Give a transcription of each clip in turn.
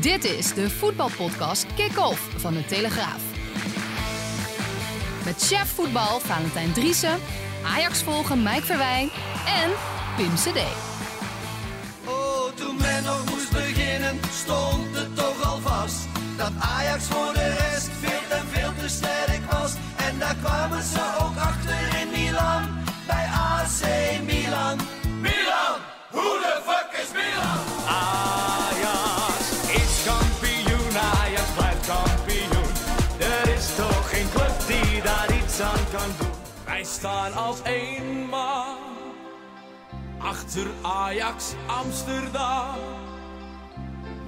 Dit is de voetbalpodcast Kick-Off van de Telegraaf. Met chef voetbal Valentijn Driessen, Ajax volgen Mike Verwijn en Pim CD. Oh, toen men nog moest beginnen, stond het toch al vast. Dat Ajax voor de rest veel en veel te sterk was. En daar kwamen ze Wij staan als één man achter Ajax Amsterdam.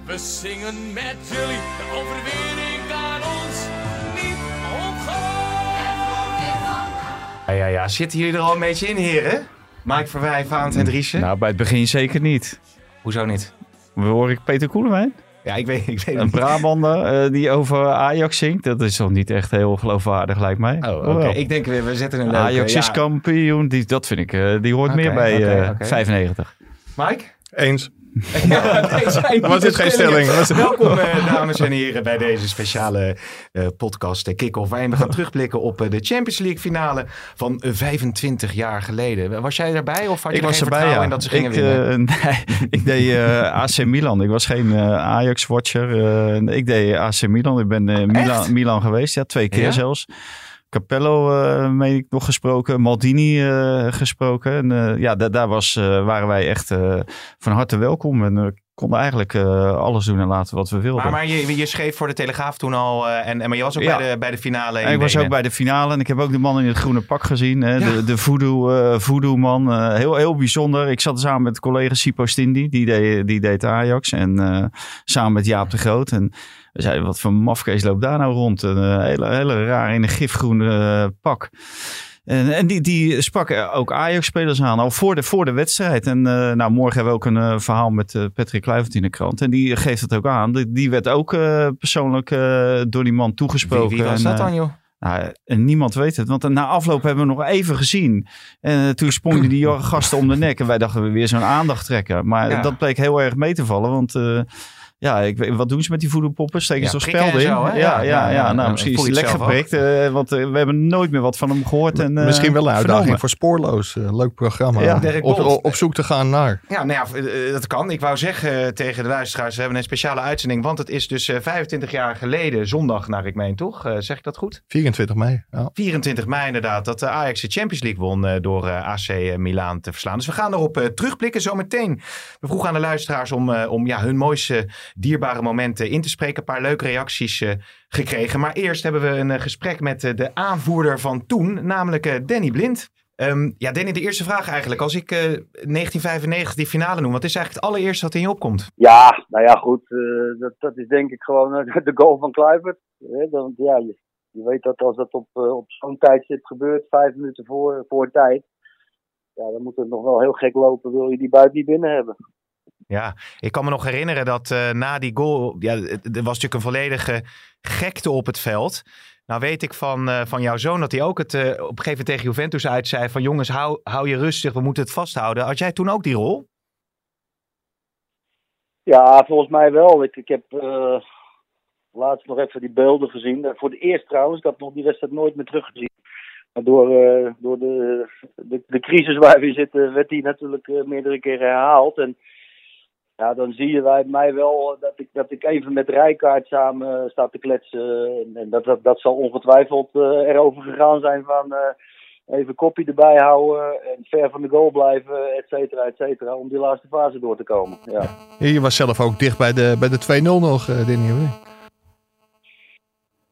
We zingen met jullie de overwinning aan ons niet ontgaan. Ja, ja, ja. Zitten jullie er al een beetje in, heren? Mike Verwij, Vaant en Driessen? Nou, bij het begin zeker niet. Hoezo niet? Hoor ik Peter Koelewijn? Ja, ik weet, ik weet Een. Brabander eh, die over Ajax zingt. Dat is toch niet echt heel geloofwaardig, lijkt mij. Oh, oké. Ik denk, we, we zetten een leuke... Ajax is ja. kampioen. Die, dat vind ik, eh, die hoort meer bij oké, eh, oké. 95. Mike? Eens. Ja, nee, zijn Was dit geen stelling? Was het- Welkom, eh, dames en heren, bij deze speciale eh, podcast eh, Kick-Off. Waarin we gaan terugblikken op eh, de Champions League finale van eh, 25 jaar geleden. Was jij erbij of had je ik was geen erbij, ja. dat ze gingen ik, winnen? nee, ik deed AC Milan. Ik was geen Ajax-watcher. Ik deed AC Milan. Ik ben? Milan, Milan geweest. Ja, twee keer Ja? zelfs. Capello, eh meen ik, nog gesproken. Maldini eh, gesproken. En eh, ja, da- daar was, waren wij echt van harte welkom. En eh, konden eigenlijk alles doen en laten wat we wilden. Maar, maar je, je schreef voor de Telegraaf toen al. en, en, maar je was ook Ja. bij, de, bij de finale. En ik was ook bij de finale en ik heb ook de man in het groene pak gezien. Hè? Ja. De, de voodoo, voodoo man. Heel, heel bijzonder. Ik zat samen met collega Sipo Stindi. Die deed, die deed Ajax. En samen met Jaap de Groot. En we zeiden, wat voor mafkees loopt daar nou rond? Een eh, hele, hele raar in een gifgroen eh, pak. En, en die, die sprak ook Ajax-spelers aan, al voor de, voor de wedstrijd. En eh, nou, morgen hebben we ook een verhaal met Patrick Kluivert in de krant. En die geeft het ook aan. Die, die werd ook persoonlijk door die man toegesproken. Wie, wie was En, dat dan, joh? nou, en niemand weet het. Want na afloop hebben we nog even gezien. En toen sprongen die gasten om de nek. En wij dachten we weer zo'n aandacht trekken. Maar Ja. dat bleek heel erg mee te vallen. Want ja, ik, weet- wat doen ze met die voederpoppen? Steken Ja, ze toch prikken spelden in? zo, ja, Ja, ja, ja, ja, ja. Nou, misschien is lek het zelf geprikt. eh, want eh, we hebben nooit meer wat van hem gehoord. En, eh, Misschien wel een uitdaging vernomen. voor Spoorloos. leuk programma. Op, op, op zoek te gaan naar. Ja, nou ja, dat kan. Ik wou zeggen tegen de luisteraars, we hebben een speciale uitzending. Want het is dus eh, 25 jaar geleden, zondag naar ik meen, toch? Zeg ik dat goed? 24 mei. Ja. 24 mei inderdaad, dat de Ajax de Champions League won eh, door eh, AC Milaan te verslaan. Dus we gaan erop terugblikken zometeen. We vroegen aan de luisteraars om, om ja, hun mooiste dierbare momenten in te spreken. Een paar leuke reacties eh, gekregen. Maar eerst hebben we een eh, gesprek met eh, de aanvoerder van toen, namelijk Danny Blind. Ehm, ja, Danny, de eerste vraag eigenlijk. Als ik eh, 1995 die finale noem, wat is eigenlijk het allereerste wat in je opkomt? Ja, nou ja, goed. dat, dat is denk ik gewoon de goal van Kluivert. Dan, ja, je, weet dat als dat op, op zo'n tijdstip gebeurt, vijf minuten voor, voor tijd. Ja, dan moet het nog wel heel gek lopen, wil je die buit niet binnen hebben. Ja, ik kan me nog herinneren dat eh, na die goal, ja, er was natuurlijk een volledige gekte op het veld. Nou weet ik van, eh, van jouw zoon dat hij ook het eh, op een gegeven moment tegen Juventus uit zei van jongens, hou, hou je rustig, we moeten het vasthouden. Had jij toen ook die rol? Ja, volgens mij wel. Ik, ik heb laatst nog even die beelden gezien. Voor het eerst trouwens, ik had nog die wedstrijd nooit meer teruggezien. Maar door, door de, de, de crisis waar we zitten, werd die natuurlijk meerdere keren herhaald. En ja, dan zie je bij mij wel dat ik, dat ik even met Rijkaard samen eh, sta te kletsen. En, dat, dat, dat zal ongetwijfeld eh, erover gegaan zijn van eh, even kopje erbij houden en ver van de goal blijven, et cetera, et cetera. Om die laatste fase door te komen. Ja. Je was zelf ook dicht bij de, bij de 2-0 nog, hoor.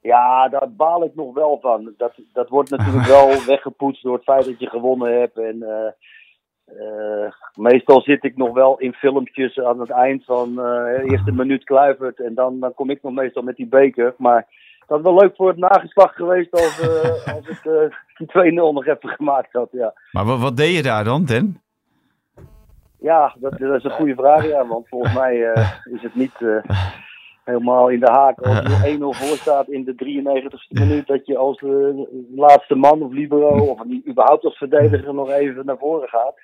Ja, daar baal ik nog wel van. Dat, dat wordt natuurlijk wel weggepoetst door het feit dat je gewonnen hebt. En eh, meestal zit ik nog wel in filmpjes aan het eind van eh eerst een minuut Kluivert. En dan, dan kom ik nog meestal met die beker. Maar dat is wel leuk voor het nageslacht geweest als, eh, als ik die 2-0 nog even gemaakt had. Ja, Maar wat, wat deed je daar dan, Den? ja dat, dat is een goede vraag. Ja, want volgens mij is het niet helemaal in de haak als je 1-0 voor staat in de 93ste minuut. Dat je als laatste man of libero of niet, überhaupt als verdediger nog even naar voren gaat.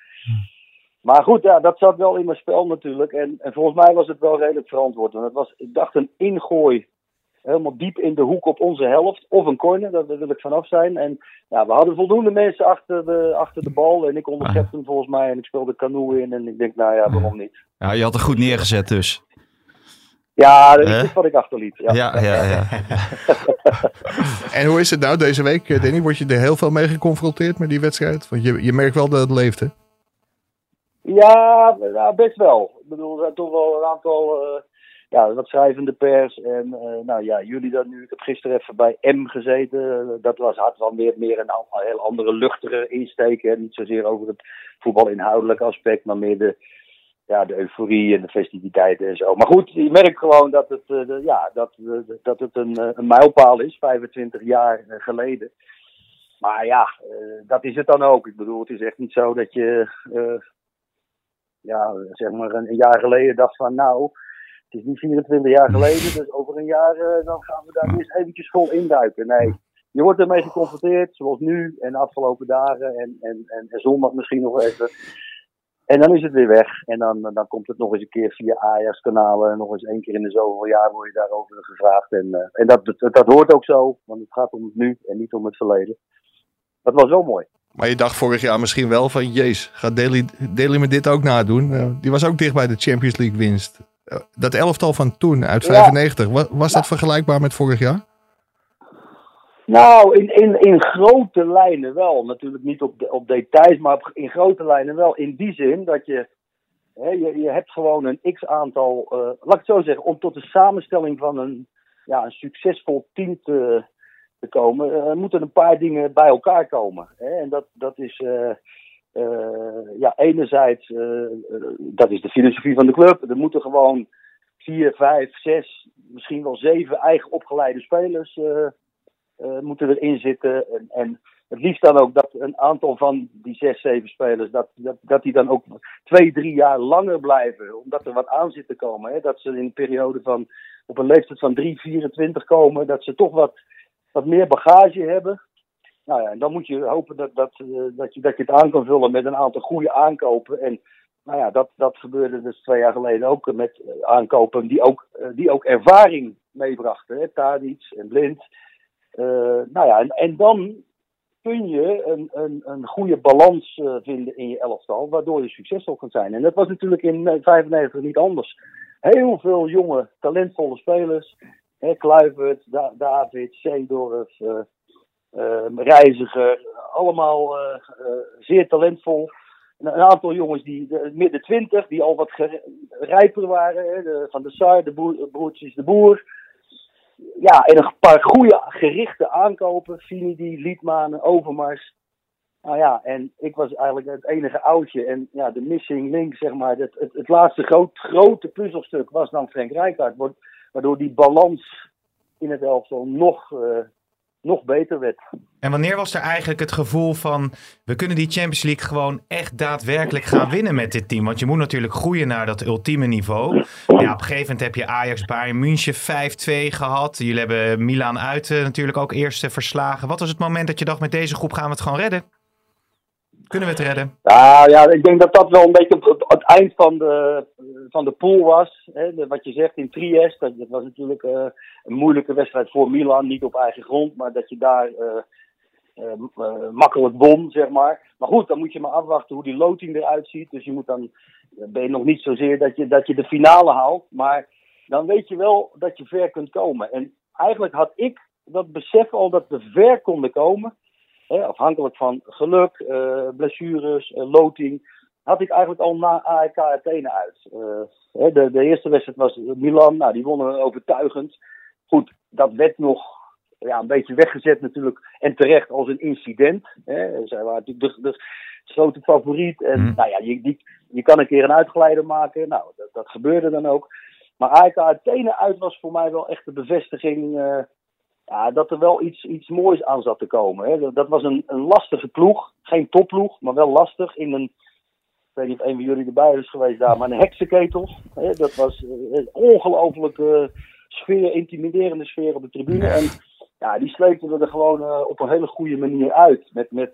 Maar goed, ja, dat zat wel in mijn spel natuurlijk. En, en volgens mij was het wel redelijk verantwoord. Want het was, ik dacht, een ingooi helemaal diep in de hoek op onze helft. Of een corner, daar daar wil ik vanaf zijn. En ja, we hadden voldoende mensen achter de, achter de bal. En ik onderschepte hem volgens mij. En ik speelde canoe in. En ik denk, nou ja, waarom niet? Ja, je had er goed neergezet dus. Ja, dat is wat ik achterliet. Ja. Ja, ja, ja. En hoe is het nou deze week, eh, Danny? Word je er heel veel mee geconfronteerd met die wedstrijd? Want je, je merkt wel dat het leeft, hè? Ja, best wel. Ik bedoel, er zijn toch wel een aantal eh, ja, wat schrijvende pers. En eh, nou ja, jullie dan nu. Ik heb gisteren even bij M gezeten. Dat was, had wel meer, meer een heel andere, luchtige insteek. Hè. Niet zozeer over het voetbalinhoudelijke aspect, maar meer de, ja, de euforie en de festiviteiten en zo. Maar goed, je merkt gewoon dat het, eh, ja, dat, dat het een, een mijlpaal is, 25 jaar geleden. Maar ja, dat is het dan ook. Ik bedoel, het is echt niet zo dat je, ja, zeg maar een, jaar geleden dacht van nou, het is niet 24 jaar geleden, dus over een jaar eh, dan gaan we daar eerst eventjes vol induiken. Nee, je wordt ermee geconfronteerd, zoals nu en de afgelopen dagen en, en, en, en zondag misschien nog even. En dan is het weer weg. En dan, dan komt het nog eens een keer via Ajax-kanalen. En nog eens één keer in de zoveel jaar word je daarover gevraagd. En, eh, en dat, dat, dat hoort ook zo, want het gaat om het nu en niet om het verleden. Dat was wel mooi. Maar je dacht vorig jaar misschien wel van, jeez, gaat Daly, Daly me dit ook nadoen? Eh, die was ook dicht bij de Champions League winst. Eh, dat elftal van toen, uit Ja. 95, wa- was dat vergelijkbaar met vorig jaar? Nou, in, in, in grote lijnen wel. Natuurlijk niet op, de, op details, maar op- in grote lijnen wel. In die zin dat je, hè, je, je hebt gewoon een x-aantal, eh, laat ik het zo zeggen, om tot de samenstelling van een, ja, een succesvol team te, te komen, eh, moeten een paar dingen bij elkaar komen. Hè? En dat, dat is, eh, eh, ja, enerzijds, dat is de filosofie van de club. Er moeten gewoon vier, vijf, zes, misschien wel zeven eigen opgeleide spelers eh, eh, moeten erin zitten. En, en het liefst dan ook dat een aantal van die zes, zeven spelers, dat, dat, dat die dan ook twee, drie jaar langer blijven. Omdat er wat aan zit te komen. Hè? Dat ze in een periode van, op een leeftijd van 3, 24 komen, dat ze toch wat, wat meer bagage hebben. Nou ja, en dan moet je hopen dat, dat, eh, dat, je, dat je het aan kan vullen met een aantal goede aankopen. En nou ja, dat, dat gebeurde dus twee jaar geleden ook met eh, aankopen die ook, eh, die ook ervaring meebrachten. Hè? Tadic en Blind. Nou ja, en, dan kun je een, een, een goede balans vinden in je elftal, waardoor je succesvol kunt zijn. En dat was natuurlijk in 1995 niet anders. Heel veel jonge, talentvolle spelers. Kluivert, Da- David, Seedorf, eh, eh, Reiziger. Allemaal eh, zeer talentvol. Een, aantal jongens die de, midden twintig, die al wat rijper waren. De, van de Sar, de boer, broertjes de Boer. Ja, en een paar goede gerichte aankopen. Finidi, Liedmanen, Overmars. Nou ja, en ik was eigenlijk het enige oudje. En ja, de missing link, zeg maar. Het, het, het laatste grote puzzelstuk was dan Frank Rijkaard. wa- Waardoor die balans in het elftal nog, eh, nog beter werd. En wanneer was er eigenlijk het gevoel van we kunnen die Champions League gewoon echt daadwerkelijk gaan winnen met dit team? Want je moet natuurlijk groeien naar dat ultieme niveau. Ja, op een gegeven moment heb je Ajax Bayern München 5-2 gehad. Jullie hebben Milan uit eh, natuurlijk ook eerst eh, verslagen. Wat was het moment dat je dacht met deze groep gaan we het gewoon redden? Kunnen we het redden? Nou ja, ik denk dat dat wel een beetje het eind van de, van de pool was. Hè, wat je zegt in Trieste, dat, was natuurlijk eh, een moeilijke wedstrijd voor Milan. Niet op eigen grond, maar dat je daar eh, eh, makkelijk won, zeg maar. Maar goed, dan moet je maar afwachten hoe die loting eruit ziet. Dus je moet dan, ben je nog niet zozeer dat je, dat je de finale haalt. Maar dan weet je wel dat je ver kunt komen. En eigenlijk had ik dat besef al dat we ver konden komen. Hè, afhankelijk van geluk, blessures, loting. Had ik eigenlijk al na AEK Athene uit. Eh, de, de eerste wedstrijd was Milan, nou, die wonnen overtuigend. Goed, dat werd nog ja, een beetje weggezet natuurlijk. En terecht als een incident. Hè. Zij waren natuurlijk de, de grote favoriet. En Hmm. nou ja, je, die, je kan een keer een uitgeleider maken. Nou, dat, dat gebeurde dan ook. Maar AEK Athene uit was voor mij wel echt de bevestiging eh, ja, dat er wel iets, iets moois aan zat te komen. Hè. Dat, dat was een, een lastige ploeg. Geen topploeg, maar wel lastig. In een, ik weet niet of een van jullie erbij is geweest daar, maar een heksenketel. Hè. Dat was eh, een ongelooflijke sfeer, intimiderende sfeer op de tribune. En ja, die sleepten we er gewoon eh, op een hele goede manier uit. Met, met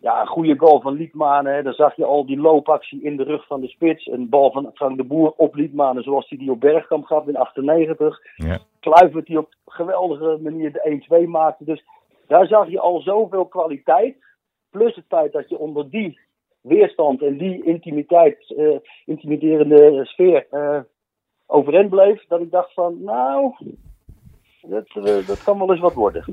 ja, een goede goal van Liedmanen. Hè. Dan zag je al die loopactie in de rug van de spits. Een bal van Frank de Boer op Liedmanen, zoals hij die op Bergkamp gaf in 98. Ja. Kluivert die op geweldige manier de 1-2 maakte. Dus daar zag je al zoveel kwaliteit. Plus het feit dat je onder die weerstand en die intimiteit, eh, intimiderende sfeer eh, overeind bleef. Dat ik dacht van, nou, dat, eh, dat kan wel eens wat worden.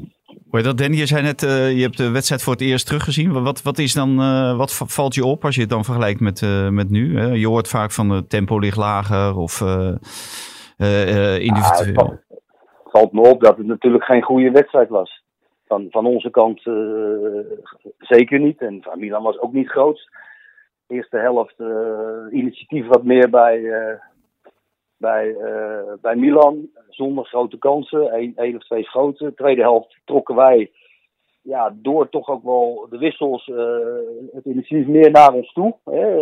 Hoor je dat, Danny? Je zei net, je hebt de wedstrijd voor het eerst teruggezien. Wat, wat, is dan, wat valt je op als je het dan vergelijkt met, met nu? Hè? Je hoort vaak van het tempo ligt lager of individueel. Het valt me op dat het natuurlijk geen goede wedstrijd was. Van, van onze kant eh, zeker niet. En van Milan was ook niet groot. De eerste helft eh, initiatief wat meer bij, eh, bij, bij Milan. Zonder grote kansen. Eén één of twee schoten. Tweede helft trokken wij ja, door toch ook wel de wissels het initiatief meer naar ons toe. Hè.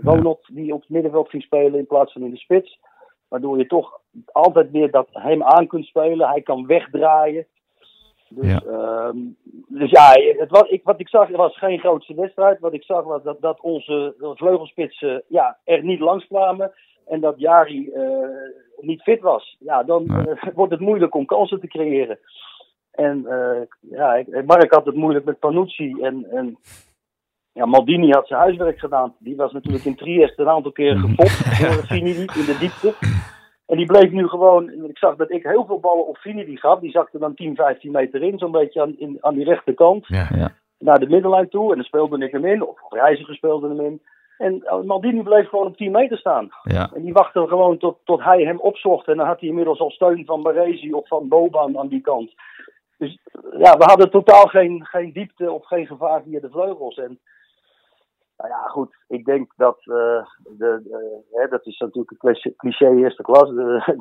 Ronald die op het middenveld ging spelen in plaats van in de spits. Waardoor je toch altijd weer dat hem aan kunt spelen. Hij kan wegdraaien. Dus Ja. ja, dus ja het was, ik, wat ik zag was geen grootste wedstrijd. Wat ik zag was dat, dat onze vleugelspitsen ja, er niet langs kwamen. En dat Jari eh, niet fit was. Ja, dan Nee. eh, wordt het moeilijk om kansen te creëren. En eh, ja, Mark had het moeilijk met Panucci. En, en ja, Maldini had zijn huiswerk gedaan. Die was natuurlijk in Trieste een aantal keer gepopt door Finidi in de diepte. En die bleef nu gewoon. Ik zag dat ik heel veel ballen op Finidi gaf. Die zakte dan 10, 15 meter in, zo'n beetje aan, in, aan die rechterkant. Ja. Ja. Naar de middenlijn toe. En dan speelde ik hem in. Of Reiziger speelde hem in. En eh, Maldini bleef gewoon op 10 meter staan. Ja. En die wachtte gewoon tot, tot hij hem opzocht. En dan had hij inmiddels al steun van Baresi of van Boban aan die kant. Dus ja, we hadden totaal geen, geen diepte of geen gevaar via de vleugels. En nou ja, goed. Ik denk dat, eh, de, de- hè, dat is natuurlijk een cliché- cliché eerste klas. De,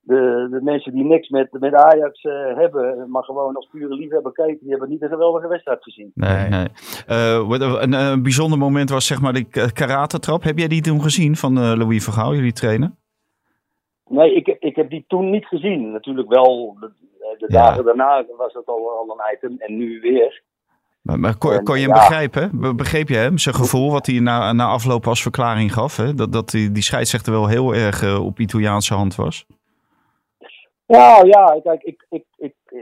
de, de mensen die niks met, met Ajax eh, hebben, maar gewoon als pure liefhebber kijken, die hebben niet een geweldige wedstrijd gezien. Nee, nee. Eh, wat- een, een bijzonder moment was zeg maar de k- karatentrap. Heb jij die toen gezien van eh, Louis Vergaal, jullie trainer? Nee, ik, heb- ik heb die toen niet gezien. Natuurlijk wel, de, de Ja. dagen daarna was het al, al een item en nu weer. Maar, maar kon, je hem ja. begrijpen? Be- Begreep je hem? Zijn gevoel wat hij na, na afloop als verklaring gaf. Hè? Dat, dat die, die scheidsrechter wel heel erg eh, op Italiaanse hand was. Ja, ja, kijk, ik, ik, ik, eh,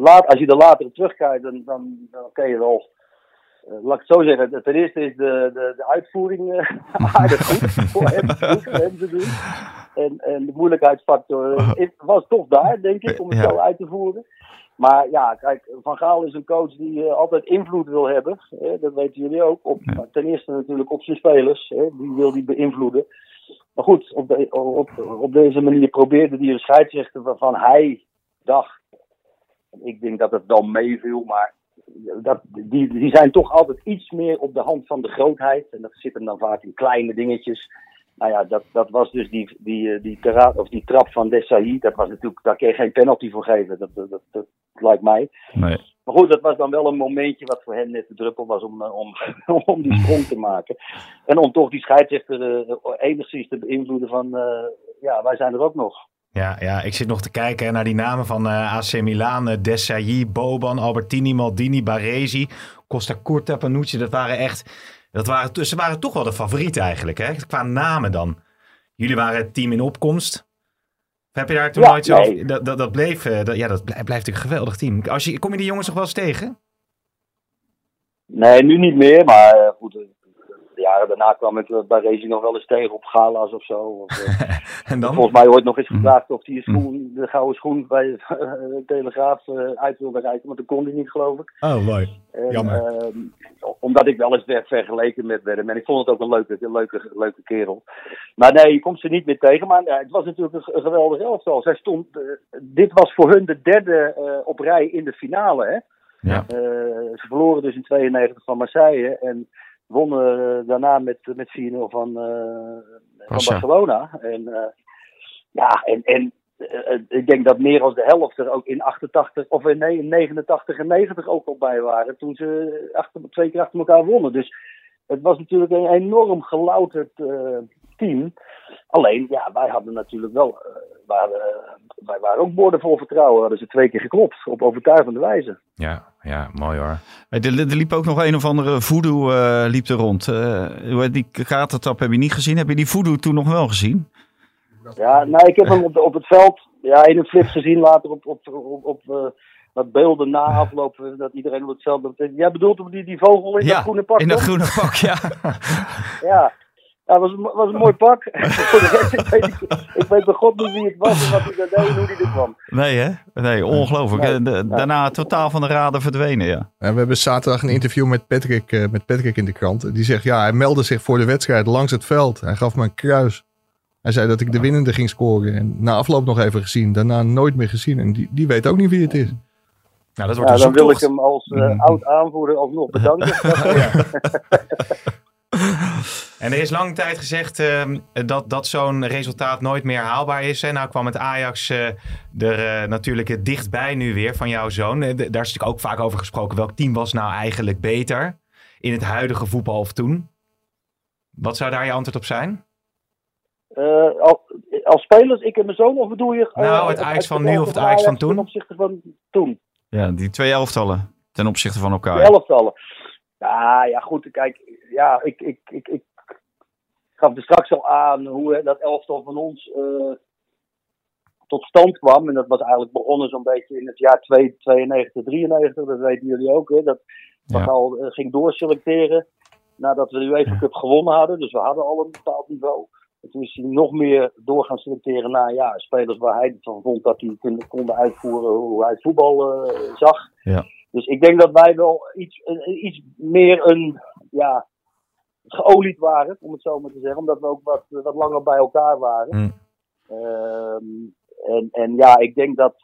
laat, als je er later op terugkijkt, dan, dan, dan kan je wel, eh, laat ik het zo zeggen, ten eerste is de, de, de uitvoering aardig goed voor hem, hem te doen. En, en de moeilijkheidsfactor is- was toch daar, denk ik, om het Ja. zo uit te voeren. Maar ja, kijk, Van Gaal is een coach die eh, altijd invloed wil hebben. Hè, dat weten jullie ook. Op, Ten eerste natuurlijk op zijn spelers. Hè, die wil hij beïnvloeden. Maar goed, op, de, op, op deze manier probeerde hij een scheidsrechter waarvan hij dacht. Ik denk dat het dan meeviel, maar dat, die, die zijn toch altijd iets meer op de hand van de grootheid. En dat zit hem dan vaak in kleine dingetjes. Nou ja, dat, dat was dus die, die, eh, die, of die trap van Desailly. Dat was natuurlijk, daar kun je geen penalty voor geven. Dat, dat, dat, dat lijkt mij. Nee. Maar goed, dat was dan wel een momentje wat voor hem net de druppel was om, eh, om, om die sprong te maken. En om toch die scheidsrechter eh, enigszins te beïnvloeden van, ja, wij zijn er ook nog. Ja, ja, ik zit nog te kijken naar die namen van AC Milan, uh, Desailly, Boban, Albertini, Maldini, Baresi, Costa Curta, Panucci. Dat waren echt, dat waren, ze waren toch wel de favorieten eigenlijk, hè? qua namen dan. Jullie waren het team in opkomst. Heb je daar toen Ja, nooit zo nee. dat, dat, dat bleef, eh, dat, ja, dat blij- blijft natuurlijk een geweldig team. Als je, kom je die jongens nog wel eens tegen? Nee, nu niet meer, maar eh, goed. Jaren daarna kwam ik eh, bij Racing nog wel eens tegen op gala's of zo. Of, eh, En dan? Volgens mij ooit nog eens gevraagd of hij de gouden schoen bij de Telegraaf eh, uit wilde reiken. Maar dat kon hij niet, geloof ik. Oh, mooi. En, Jammer. ehm, omdat ik wel eens werd vergeleken met Willem. En ik vond het ook een leuke, een leuke, leuke kerel. Maar nee, je komt ze niet meer tegen. Maar ja, het was natuurlijk een, een geweldig elftal. Zij stond, dit was voor hun de derde op rij in de finale. Hè? Ja. Ze verloren dus in 92 van Marseille. En wonnen eh, daarna met, met 4-0 van, eh, van. Barcelona. En eh, ja, en, en ik denk dat meer dan de helft er ook in 88 of in nee, in 89 en 90 ook al bij waren. Toen ze achter, twee keer achter elkaar wonnen. Dus het was natuurlijk een enorm gelouterd team. Alleen, ja, wij hadden natuurlijk wel. Eh, wij, hadden, eh, wij waren ook boordevol vertrouwen. Hadden ze twee keer geklopt. Op overtuigende wijze. Ja, ja, mooi hoor. Hey, Er, er liep ook nog een of andere voodoo eh, liep er rond. Eh, die kaartentap heb je niet gezien. Heb je die voodoo toen nog wel gezien? Ja, nou, ik heb hem op, het veld ja, in een flip gezien. Later op, op, op, op eh, wat beelden na afloop. eh, Dat iedereen op het veld. Jij bedoelt op die, die vogel in dat groene pak? in dat groene pak, ja. Ja, ja was, was een mooi pak. Voor de rest, ik weet, ik weet bij god niet wie het was en wat hij daar deed en hoe hij er kwam. Nee, hè? Nee, ongelooflijk. Nee. Daarna totaal van de radar verdwenen, ja. En we hebben zaterdag een interview met Patrick, eh, met Patrick in de krant. Die zegt, ja, hij meldde zich voor de wedstrijd langs het veld. Hij gaf me een kruis. Hij zei dat ik de winnende ging scoren. En na afloop nog even gezien. Daarna nooit meer gezien. En die, die weet ook niet wie het is. Nou, dat wordt Ja, dan wil ik hem als eh, oud aanvoerder alsnog bedanken. En er is lang tijd gezegd ehm, dat, dat zo'n resultaat nooit meer haalbaar is. En nou kwam het Ajax eh, er eh, natuurlijk dichtbij nu weer van jouw zoon. Eh, daar is natuurlijk ook vaak over gesproken. Welk team was nou eigenlijk beter in het huidige voetbal of toen? Wat zou daar je antwoord op zijn? Eh, al- als spelers, ik en mijn zoon, of bedoel je... Nou, het Ajax van nu of het Ajax van toen? Ten opzichte van toen. Ja, die twee elftallen ten opzichte van De elkaar. elftallen. Ja, ja, goed. Kijk, ja, ik, ik, ik, ik gaf er straks al aan hoe dat elftal van ons eh, tot stand kwam. En dat was eigenlijk begonnen zo'n beetje in het jaar 2, 92, 93. Dat weten jullie ook, hè. Dat Ja. al eh, ging doorselecteren nadat we de UEFA Cup gewonnen hadden. Dus we hadden al een bepaald niveau. En toen is hij nog meer door gaan selecteren naar ja, spelers waar hij van vond dat die konden, uitvoeren hoe hij voetbal eh, zag. Ja. Dus ik denk dat wij wel iets, een- iets meer een, ja, geolied waren, om het zo maar te zeggen. Omdat we ook wat, wat langer bij elkaar waren. Mm. Ehm, en, en ja, ik denk dat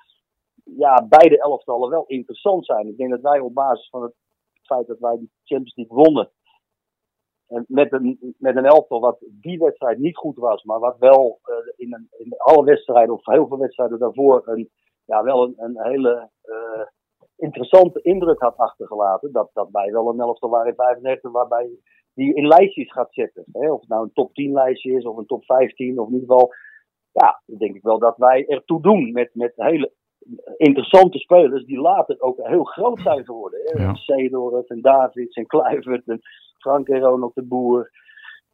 ja, beide elftallen wel interessant zijn. Ik denk dat wij op basis van het feit dat wij die Champions League wonnen. En met een, met een elftal wat die wedstrijd niet goed was, maar wat wel eh, in, een, in alle wedstrijden of heel veel wedstrijden daarvoor een, ja, wel een, een hele eh, interessante indruk had achtergelaten. Dat, dat wij wel een elftal waren in 95 waarbij die in lijstjes gaat zetten. Hè? Of het nou een top 10 lijstje is of een top 15 of in ieder geval. Ja, dan denk ik wel dat wij ertoe doen met, met hele interessante spelers die later ook heel groot zijn geworden. Hè? Ja. Seedorf en Davids en Kluivert en Frank en Ronald de Boer.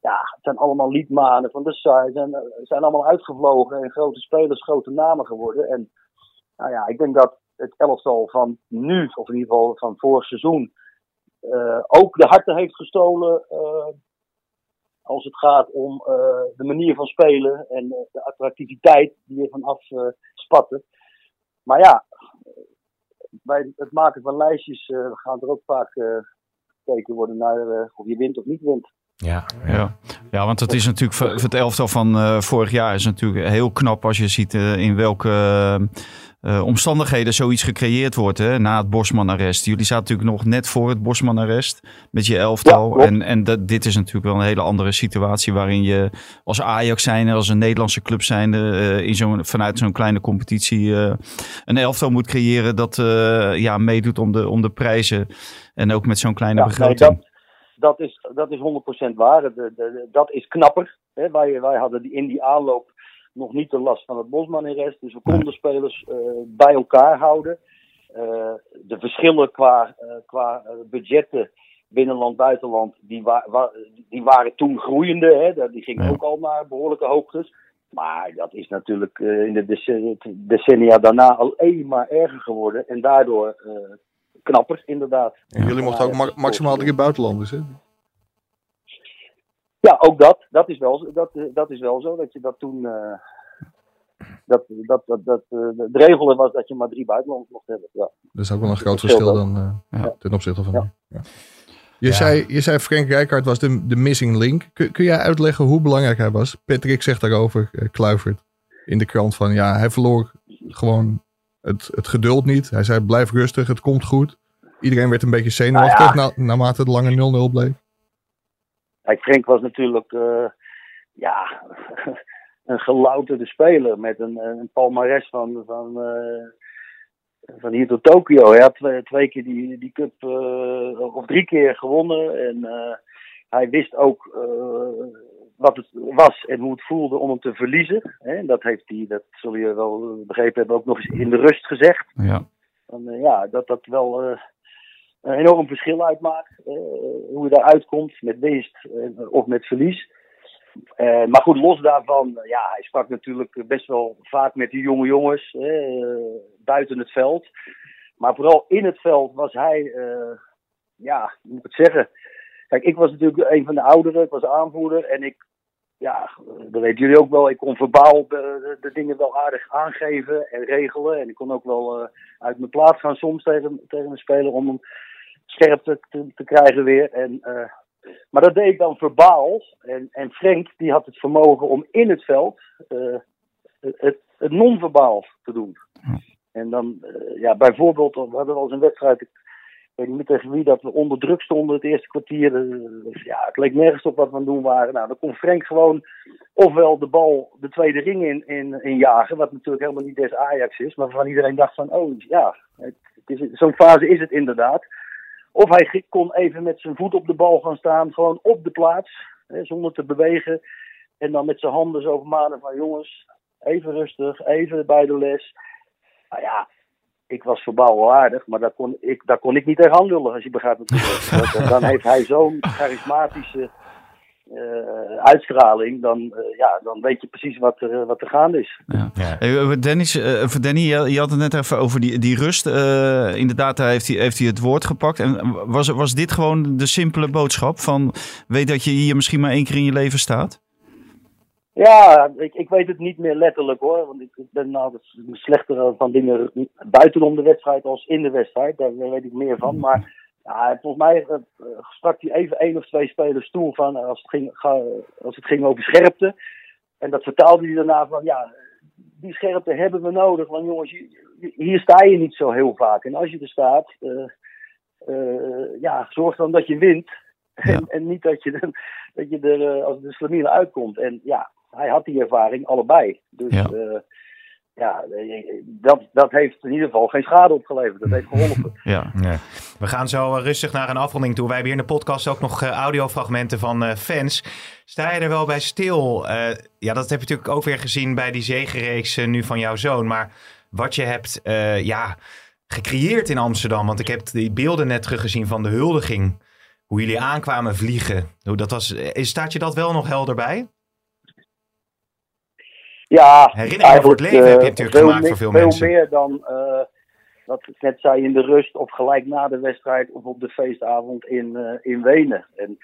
Ja, het zijn allemaal liedmanen van de Sar. zijn, zijn allemaal uitgevlogen en grote spelers, grote namen geworden. En nou ja, ik denk dat het elftal van nu, of in ieder geval van vorig seizoen, eh, ook de harten heeft gestolen. eh, als het gaat om eh, de manier van spelen en de attractiviteit die er vanaf eh spatten. Maar ja, bij het maken van lijstjes eh, gaan er ook vaak eh, gekeken worden naar of je wint of niet wint. Ja, Ja. ja, want het is natuurlijk het elftal van eh, vorig jaar is natuurlijk heel knap als je ziet in welke eh, omstandigheden zoiets gecreëerd wordt hè, na het Bosman-arrest. Jullie zaten natuurlijk nog net voor het Bosman-arrest met je elftal. Ja, en en dat, dit is natuurlijk wel een hele andere situatie waarin je als Ajax zijnde, als een Nederlandse club zijnde, eh, in zo'n, vanuit zo'n kleine competitie eh, een elftal moet creëren dat ja, meedoet om de, om de prijzen. En ook met zo'n kleine Ja, nee, begroting. dat, dat, is, dat is 100% waar. De, de, de- dat is knapper. Hè. Wij, wij hadden die, in die aanloop nog niet de last van het Bosman-arrest. Dus we konden spelers eh, bij elkaar houden. Eh, de verschillen qua, eh, qua budgetten binnenland, buitenland, die, wa wa- die waren toen groeiende. Hè. Die gingen Ja. ook al naar behoorlijke hoogtes. Maar dat is natuurlijk eh, in de decennia, daarna alleen maar erger geworden. En daardoor eh, knapper, inderdaad. En jullie mochten ook ma- maximaal drie buitenlanders, hè? Ook dat. Dat is wel, dat, eh, dat is wel zo. Dat je dat toen. eh, dat, dat, dat, dat, eh, de regel was dat je maar drie buitenlanders mocht hebben. Ja. Dat is ook wel een groot verschil dan eh, Ja. ten opzichte van Ja. Je, Ja. Zei, je zei Frank Rijkaard was de, de missing link. Kun, kun jij uitleggen hoe belangrijk hij was? Patrick zegt daarover, eh, Kluivert, in de krant van ja, hij verloor gewoon het, het geduld niet. Hij zei blijf rustig, het komt goed. Iedereen werd een beetje zenuwachtig Nou na, naarmate het lange 0-0 bleef. Kijk, Frank was natuurlijk. eh, ja. een gelouterde speler met een, een palmares van. van eh, van hier tot Tokio. Hij had twee, twee keer die, die cup, eh, of drie keer gewonnen. En hij wist ook wat het was en hoe het voelde om hem te verliezen. Hè? Dat heeft hij, dat zul je wel begrepen hebben, ook nog eens in de rust gezegd. Ja. Eh, ja, dat dat wel een enorm verschil uitmaakt. eh, hoe je daaruit komt met winst eh, of met verlies. Eh, maar goed, los daarvan, ja, hij sprak natuurlijk best wel vaak met die jonge jongens buiten het veld. Maar vooral in het veld was hij, ja, hoe moet ik het zeggen? Kijk, ik was natuurlijk een van de ouderen, ik was aanvoerder en ik, ja, dat weten jullie ook wel, ik kon verbaal de, de dingen wel aardig aangeven en regelen. En ik kon ook wel eh, uit mijn plaats gaan soms tegen, tegen een speler om hem scherp te, te, te krijgen weer. En, eh, maar dat deed ik dan verbaal. En, en Frank die had het vermogen om in het veld eh, het, het non-verbaal te doen. En dan, ja, bijvoorbeeld, we hadden wel eens een wedstrijd, ik weet niet tegen wie, dat we onder druk stonden het eerste kwartier. Eh, ja, het leek nergens op wat we aan het doen waren. Nou, dan kon Frank gewoon ofwel de bal de tweede ring in, in, in jagen, wat natuurlijk helemaal niet des Ajax is, maar waarvan iedereen dacht van, oh ja, zo'n fase is het inderdaad. Of hij kon even met zijn voet op de bal gaan staan, gewoon op de plaats, hè, zonder te bewegen. En dan met zijn handen zo vermanen van jongens, even rustig, even bij de les. Nou ja, ik was verbaal wel aardig, maar daar kon ik, daar kon ik niet tegen lullen, als je begrijpt wat ik bedoel. Dat- Dan heeft hij zo'n charismatische eh, uitstraling, dan, eh, ja, dan weet je precies wat er, eh, wat er gaande is. Ja. Dennis, eh, voor Danny, je, je had het net even over die, die rust. Eh, inderdaad, daar heeft hij, heeft hij het woord gepakt. En was, was dit gewoon de simpele boodschap van... weet dat je hier misschien maar één keer in je leven staat? Ja, ik, ik weet het niet meer letterlijk hoor. Want ik ben altijd slechter van dingen buitenom de wedstrijd als in de wedstrijd. Daar weet ik meer van. Maar ja, volgens mij eh, sprak hij even één of twee spelers toe van als het ging, ga- als het ging over scherpte. En dat vertaalde hij daarna van ja, die scherpte hebben we nodig. Want jongens, hier- sta je niet zo heel vaak. En als je er staat, eh, eh, ja, zorg dan dat je wint. En, en niet dat je, er- dat je er eh, als de slamiele uitkomt. En ja, hij had die ervaring allebei. Dus Ja. ja, ja eh, dat, dat heeft in ieder geval geen schade opgeleverd. Dat heeft geholpen. Ja. Ja. We gaan zo eh, rustig naar een afronding toe. Wij hebben hier in de podcast ook nog eh, audiofragmenten van eh, fans. Sta je er wel bij stil? Eh, ja, dat heb je natuurlijk ook weer gezien bij die zegenreeks eh, nu van jouw zoon. Maar wat je hebt eh, ja, gecreëerd in Amsterdam. Want ik heb die beelden net teruggezien van de huldiging. Hoe jullie aankwamen vliegen. Hoe dat was, eh, staat je dat wel nog helder bij? Ja, Herinneringen voor het leven heb je eh, natuurlijk veel gemaakt meer- voor veel veel mensen. meer dan eh, wat ik net zei in de rust of gelijk na de wedstrijd of op de feestavond in, eh, in Wenen. En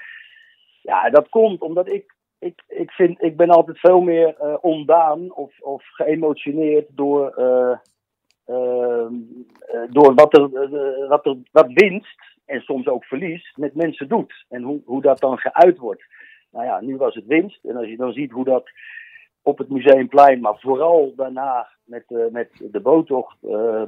ja, dat komt omdat ik, ik, ik vind, ik ben altijd veel meer eh, ondaan of, of geëmotioneerd door, eh, ehm, eh, door wat, er, wat, er, wat winst en soms ook verlies met mensen doet. En hoe, hoe dat dan geuit wordt. Nou ja, nu was het winst. En als je dan ziet hoe dat op het Museumplein, maar vooral daarna met, eh, met de boottocht. eh,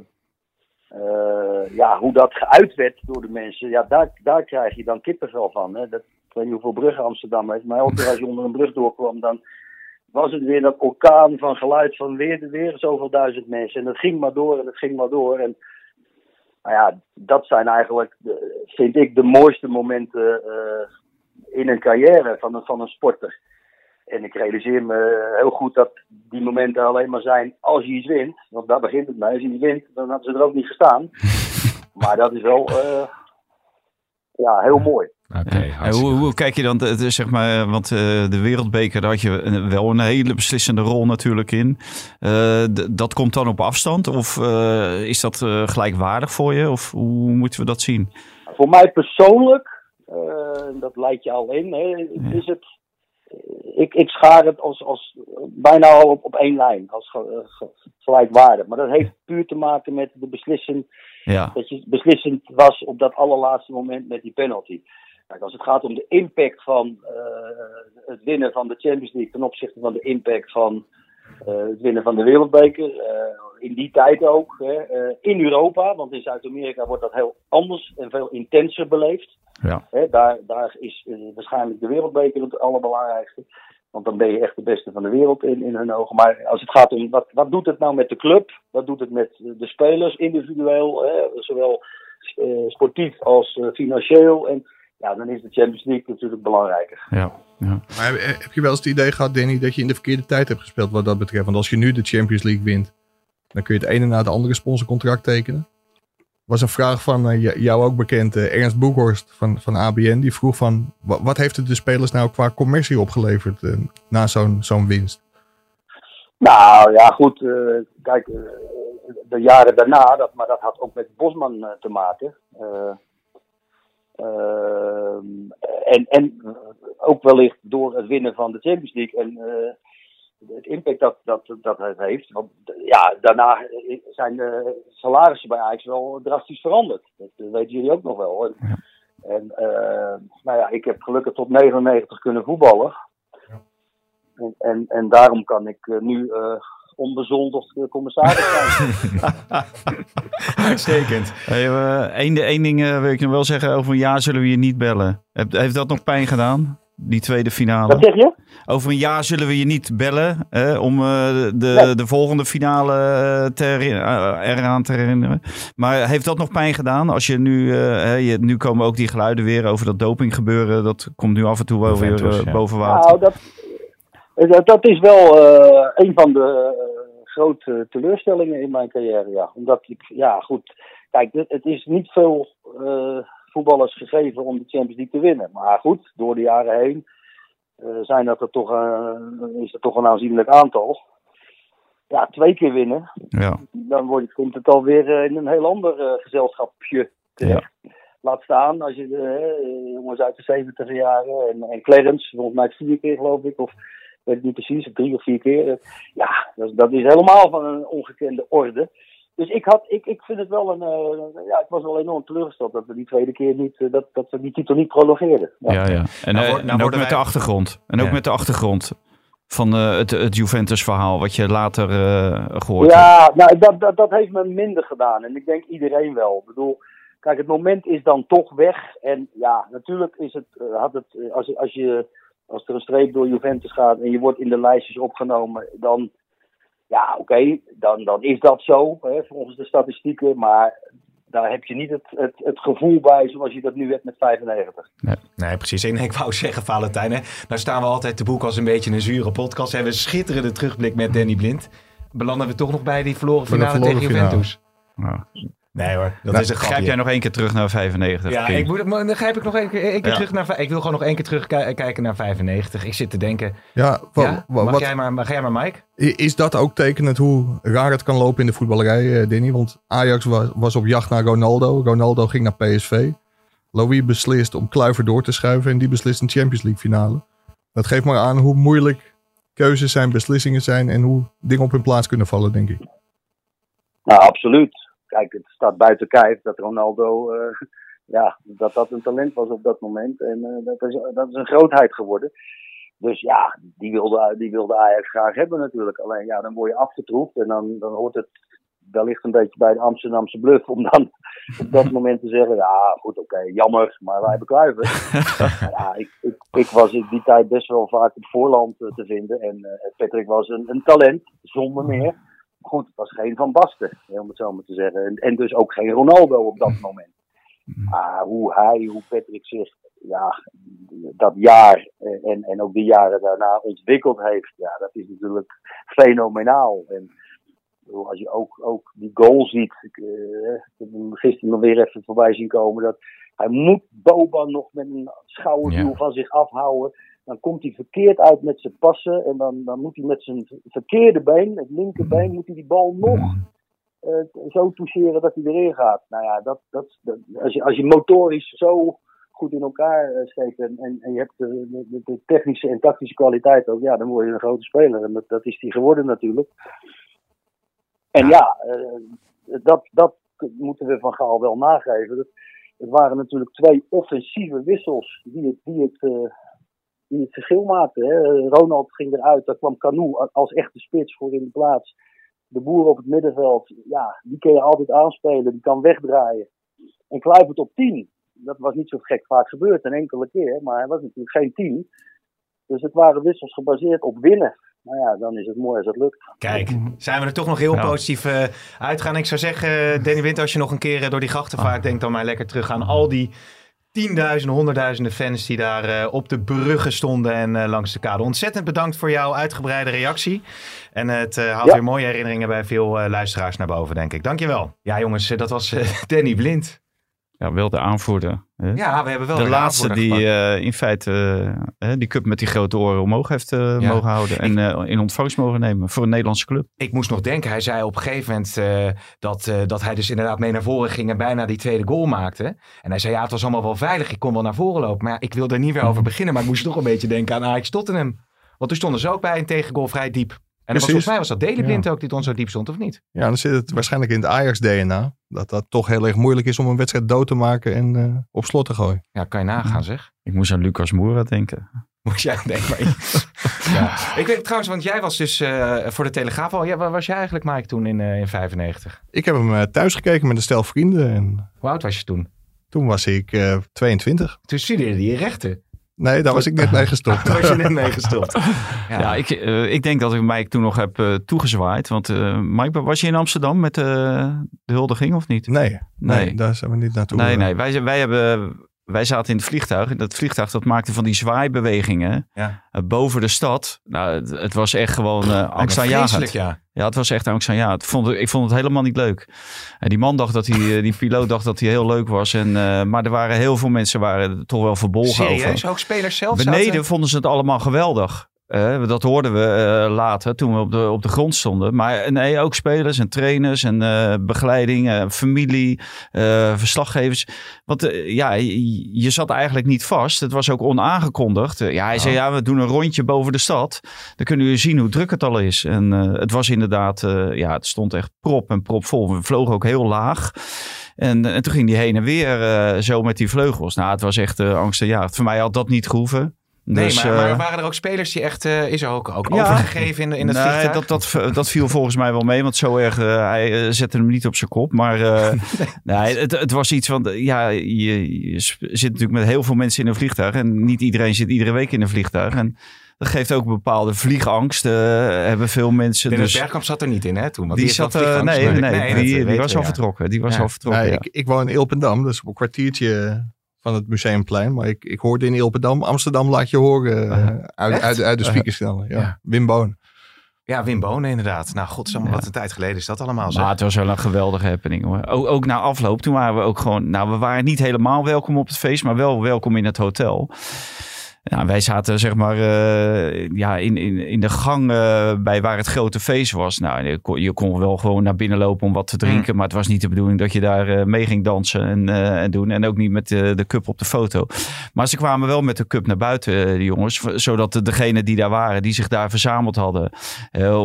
eh, ja, hoe dat geuit werd door de mensen, ja, daar, daar krijg je dan kippenvel van. Hè. Dat, ik weet niet hoeveel bruggen Amsterdam heeft, maar elke keer als je onder een brug doorkwam, dan was het weer dat orkaan van geluid van weer, weer zoveel duizend mensen. En dat ging maar door en het ging maar door. En nou ja, dat zijn eigenlijk, vind ik, de mooiste momenten in een carrière van een, van een sporter. En ik realiseer me heel goed dat die momenten alleen maar zijn als je iets wint. Want daar begint het mee. Als je niet wint, dan hadden ze er ook niet gestaan. maar dat is wel eh, ja, heel mooi. Oké, En hoe, hoe kijk je dan, eh, zeg maar, eh, want eh, de wereldbeker, daar had je wel een hele beslissende rol natuurlijk in. Eh, dat komt dan op afstand of eh, is dat eh, gelijkwaardig voor je? Of hoe moeten we dat zien? Voor mij persoonlijk, eh, dat leidt je al in, hè, is het ik, ik schaar het als, als bijna al op, op één lijn, als ge- ge- gelijkwaardig. Maar dat heeft puur te maken met de beslissing Ja, dat je beslissend was op dat allerlaatste moment met die penalty. Kijk, als het gaat om de impact van eh, het winnen van de Champions League ten opzichte van de impact van eh, het winnen van de Wereldbeker, eh, in die tijd ook, hè, eh, in Europa, want in Zuid-Amerika wordt dat heel anders en veel intenser beleefd. Ja. Hè, daar, daar is eh, waarschijnlijk de Wereldbeker het allerbelangrijkste. Want dan ben je echt de beste van de wereld in, in hun ogen. Maar als het gaat om wat, wat doet het nou met de club? Wat doet het met de spelers individueel? Hè? Zowel eh, sportief als eh, financieel. En ja, dan is de Champions League natuurlijk belangrijker. ja, ja. Maar heb, heb je wel eens het idee gehad, Danny, dat je in de verkeerde tijd hebt gespeeld wat dat betreft? Want als je nu de Champions League wint, dan kun je het ene na het andere sponsorcontract tekenen. was een vraag van eh, jou ook bekend, eh, Ernst Boekhorst van, van ABN. Die vroeg van, wa- wat heeft het de spelers nou qua commercie opgeleverd eh, na zo'n zo'n winst? Nou ja, goed. eh, kijk, eh, de jaren daarna, dat, maar dat had ook met Bosman eh, te maken. Eh, ehm, en, en ook wellicht door het winnen van de Champions League en eh, het impact dat, dat, dat het heeft. Want ja, daarna zijn de salarissen bij Ajax wel drastisch veranderd. Dat weten jullie ook nog wel. En, en eh, nou ja, ik heb gelukkig tot 99 kunnen voetballen. En, en, en daarom kan ik eh, nu eh onbezoldigd eh, commissaris zijn. Uitstekend. Hey, eh, één, één ding eh, wil ik nog wel zeggen. Over een jaar zullen we je niet bellen. Heeft, heeft dat nog pijn gedaan? Die tweede finale. Wat zeg je? Over een jaar zullen we je niet bellen hè, om eh, de, Nee. de volgende finale te eraan te herinneren. Maar heeft dat nog pijn gedaan? Als je nu, eh, hè, je, nu komen ook die geluiden weer over dat dopinggebeuren. Dat komt nu af en toe wel weer ja. boven water. Nou, dat, dat, is wel eh, een van de grote teleurstellingen in mijn carrière. Ja. Omdat ik, ja, goed. Kijk, het, is niet veel eh, voetballers gegeven om de Champions League te winnen. Maar goed, door de jaren heen eh, zijn dat er toch, eh, is er toch een aanzienlijk aantal. Ja, twee keer winnen. Ja. dan wordt, komt het alweer in een heel ander gezelschapje terecht. Laat staan als je de jongens uit de 70 jaren en, en Clarence, volgens mij vier keer geloof ik, of weet ik niet precies, drie of vier keer. ja, dat, dat is helemaal van een ongekende orde. Dus ik, had, ik, ik vind het wel een. eh, ja, ik was wel enorm teleurgesteld dat we die tweede keer niet. eh, dat, dat we die titel niet prolongeerden. Ja. Ja, ja. En, Nou eh, nou en ook worden met de achtergrond. En ook Ja. met de achtergrond van eh, het, het Juventus-verhaal, wat je later eh, gehoord hebt. Ja, nou, dat, dat, dat heeft me minder gedaan. En ik denk iedereen wel. Ik bedoel, kijk, het moment is dan toch weg. En ja, natuurlijk is het, had het, als, als, je, als er een streep door Juventus gaat en je wordt in de lijstjes opgenomen, dan, ja, oké, dan, dan is dat zo, hè, volgens de statistieken. Maar daar heb je niet het, het, het gevoel bij zoals je dat nu hebt met 95. Nee, precies. En ik wou zeggen, Valentijn, hè, nou staan we altijd te boek als een beetje een zure podcast. We hebben een schitterende terugblik met Danny Blind. Belanden we toch nog bij die verloren finale verloren tegen finale. Juventus? Ja. Nee hoor, dat Nou, is een grijp jij nog één keer terug naar 95? Ja, ik moet, dan grijp ik nog één keer, één keer Ja. terug naar... Ik wil gewoon nog één keer terugkijken naar 95. Ik zit te denken... Ja, mag, wat, jij maar, mag jij maar, Mike? is dat ook tekenend hoe raar het kan lopen in de voetballerij, eh, Danny? Want Ajax was, was op jacht naar Ronaldo. Ronaldo ging naar PSV. Louis beslist om Kluivert door te schuiven en die beslist een Champions League finale. Dat geeft maar aan hoe moeilijk keuzes zijn, beslissingen zijn en hoe dingen op hun plaats kunnen vallen, denk ik. Nou, absoluut. Kijk, het staat buiten kijf dat Ronaldo, eh, ja, dat dat een talent was op dat moment. En eh, dat, is, dat is een grootheid geworden. Dus ja, die wilde, die wilde Ajax graag hebben natuurlijk. Alleen ja, dan word je afgetroefd en dan, dan hoort het wellicht een beetje bij de Amsterdamse bluff om dan op dat moment te zeggen, ja goed, oké, jammer, maar wij hebben Kluivert. ja, ik, ik, ik was in die tijd best wel vaak op voorland eh, te vinden en Patrick was een, een talent, zonder meer. Goed, het was geen Van Basten, om het zo maar te zeggen. En, en dus ook geen Ronaldo op dat moment. Maar hoe hij, hoe Patrick zich ja, dat jaar eh, en, en ook die jaren daarna ontwikkeld heeft, ja, dat is natuurlijk fenomenaal. En als je ook, ook die goal ziet, ik, eh, ik heb hem gisteren nog weer even voorbij zien komen, dat hij moet Boban nog met een schouderduw Ja. van zich afhouden. Dan komt hij verkeerd uit met zijn passen en dan, dan moet hij met zijn verkeerde been, het linkerbeen, moet hij die bal nog eh, zo toucheren dat hij erin gaat. Nou ja, dat, dat, dat- als, je, als je motorisch zo goed in elkaar eh, steekt en, en, en je hebt de, de, de technische en tactische kwaliteit ook, ja, dan word je een grote speler. En dat, dat is die geworden natuurlijk. En ja, eh, dat, dat moeten we van Gaal wel nageven. Dat, het waren natuurlijk twee offensieve wissels die het, die het, eh, die het verschil maakten. Hè. Ronald ging eruit, daar kwam Canoe als echte spits voor in de plaats. De boer op het middenveld, ja, die kun je altijd aanspelen, die kan wegdraaien. En Kluivert op 10, dat was niet zo gek vaak gebeurd, een enkele keer, maar hij was natuurlijk geen 10. Dus het waren wissels gebaseerd op winnen. Nou ja, dan is het mooi als het lukt. Kijk, zijn we er toch nog heel Ja. positief eh, uitgaan. Ik zou zeggen, eh, Danny Winter, als je nog een keer eh, door die grachten vaart, denk dan maar lekker terug aan al die tienduizenden, honderdduizenden fans die daar eh, op de bruggen stonden en eh, langs de kade. Ontzettend bedankt voor jouw uitgebreide reactie. En het eh, haalt Ja. weer mooie herinneringen bij veel eh, luisteraars naar boven, denk ik. Dankjewel. Ja, jongens, dat was eh, Danny Blind. Ja, wel de aanvoerder. hè? Ja, we hebben wel de laatste die eh, in feite eh, die cup met die grote oren omhoog heeft eh, Ja. mogen houden. En in ontvangst mogen nemen voor een Nederlandse club. Ik moest nog denken, hij zei op een gegeven moment dat, dat hij dus inderdaad mee naar voren ging en bijna die tweede goal maakte. En hij zei, ja, het was allemaal wel veilig, ik kon wel naar voren lopen. Maar ja, ik wilde er niet weer over beginnen, maar ik moest toch een beetje denken aan Ajax Tottenham. Want toen stonden ze ook bij een tegengoal vrij diep. En was, volgens mij was dat Blind ook die dan zo diep stond, of niet? Ja, dan zit het waarschijnlijk in het Ajax-DNA. Dat dat toch heel erg moeilijk is om een wedstrijd dood te maken en eh, op slot te gooien. Ja, kan je nagaan zeg. Ik moest aan Lucas Moura denken. Moest jij denken. Maar... ja. Ik weet trouwens, want jij was dus eh, voor de Telegraaf al. Ja, waar was jij eigenlijk, Mike, toen in, eh, in 95? Ik heb hem eh, thuis gekeken met een stel vrienden. En Hoe oud was je toen? toen was ik eh 22. Toen studeerde je rechten. Nee, daar was ik net mee gestopt. Toen was je net mee gestopt. Ja, Ja, ik, eh, ik denk dat ik Mike toen nog heb eh, toegezwaaid. Want eh, Mike, was je in Amsterdam met eh, de huldiging of niet? Nee, nee, Nee. daar zijn we niet naartoe. Nee, nee. Wij, wij, hebben, wij zaten in het vliegtuig. En dat vliegtuig dat maakte van die zwaaibewegingen Ja. boven de stad. Nou, het, het was echt gewoon eh me angstaanjagend. ja. Ja, het was echt angstaanjagend. Ik vond, ik vond het helemaal niet leuk. En die man dacht dat hij, eh, die piloot dacht dat hij heel leuk was. En, eh, maar er waren heel veel mensen waren er toch wel verbolgen over. Serieus? Ook spelers zelf Beneden zaten? vonden ze het allemaal geweldig. Eh, dat hoorden we eh, later toen we op de, op de grond stonden. Maar eh, nee, ook spelers en trainers en eh, begeleiding, familie, verslaggevers. Want ja, je, je zat eigenlijk niet vast. Het was ook onaangekondigd. Ja, hij zei ja, we doen een rondje boven de stad. Dan kunnen jullie zien hoe druk het al is. En het was inderdaad, ja, het stond echt prop en prop vol. We vlogen ook heel laag. En, en toen ging hij heen en weer zo met die vleugels. Nou, het was echt uh, angstaanjagend. Voor mij had dat niet gehoeven. Nee, Dus, maar, maar eh, waren er ook spelers die echt, eh, is er ook, ook Ja. overgegeven in, in het nee, vliegtuig? dat, dat, dat viel volgens mij wel mee, want zo erg, eh, hij zette hem niet op zijn kop. Maar eh, nee, het, het was iets van, ja, je, zit natuurlijk met heel veel mensen in een vliegtuig. En niet iedereen zit iedere week in een vliegtuig. En dat geeft ook een bepaalde vliegangst, hebben veel mensen. Dennis dus Bergkamp zat er niet in, hè, toen? Want die zat, nee, nee, natuurlijk. die, die was we, al ja. vertrokken. Die was Ja. al vertrokken, Nee, ja. ik, ik woon in Ilpendam, dus op een kwartiertje van het Museumplein. Maar ik, ik hoorde in Ilpendam, Amsterdam laat je horen eh, uit, uit, uit de speakers snellen. Ja. Ja. Wim Boon. Ja, Wim Bonen inderdaad. Nou, godsamme, wat een tijd geleden is dat allemaal zo. Maar het was wel een geweldige happening hoor. Ook, ook na afloop, toen waren we ook gewoon... Nou, we waren niet helemaal welkom op het feest, maar wel welkom in het hotel. Ja, wij zaten zeg maar eh, ja, in, in, in de gang eh, bij waar het grote feest was. Nou, je kon, je kon wel gewoon naar binnen lopen om wat te drinken. Maar het was niet de bedoeling dat je daar eh, mee ging dansen en, en doen. En ook niet met de, de cup op de foto. Maar ze kwamen wel met de cup naar buiten, die jongens. Zodat de- degenen die daar waren, die zich daar verzameld hadden.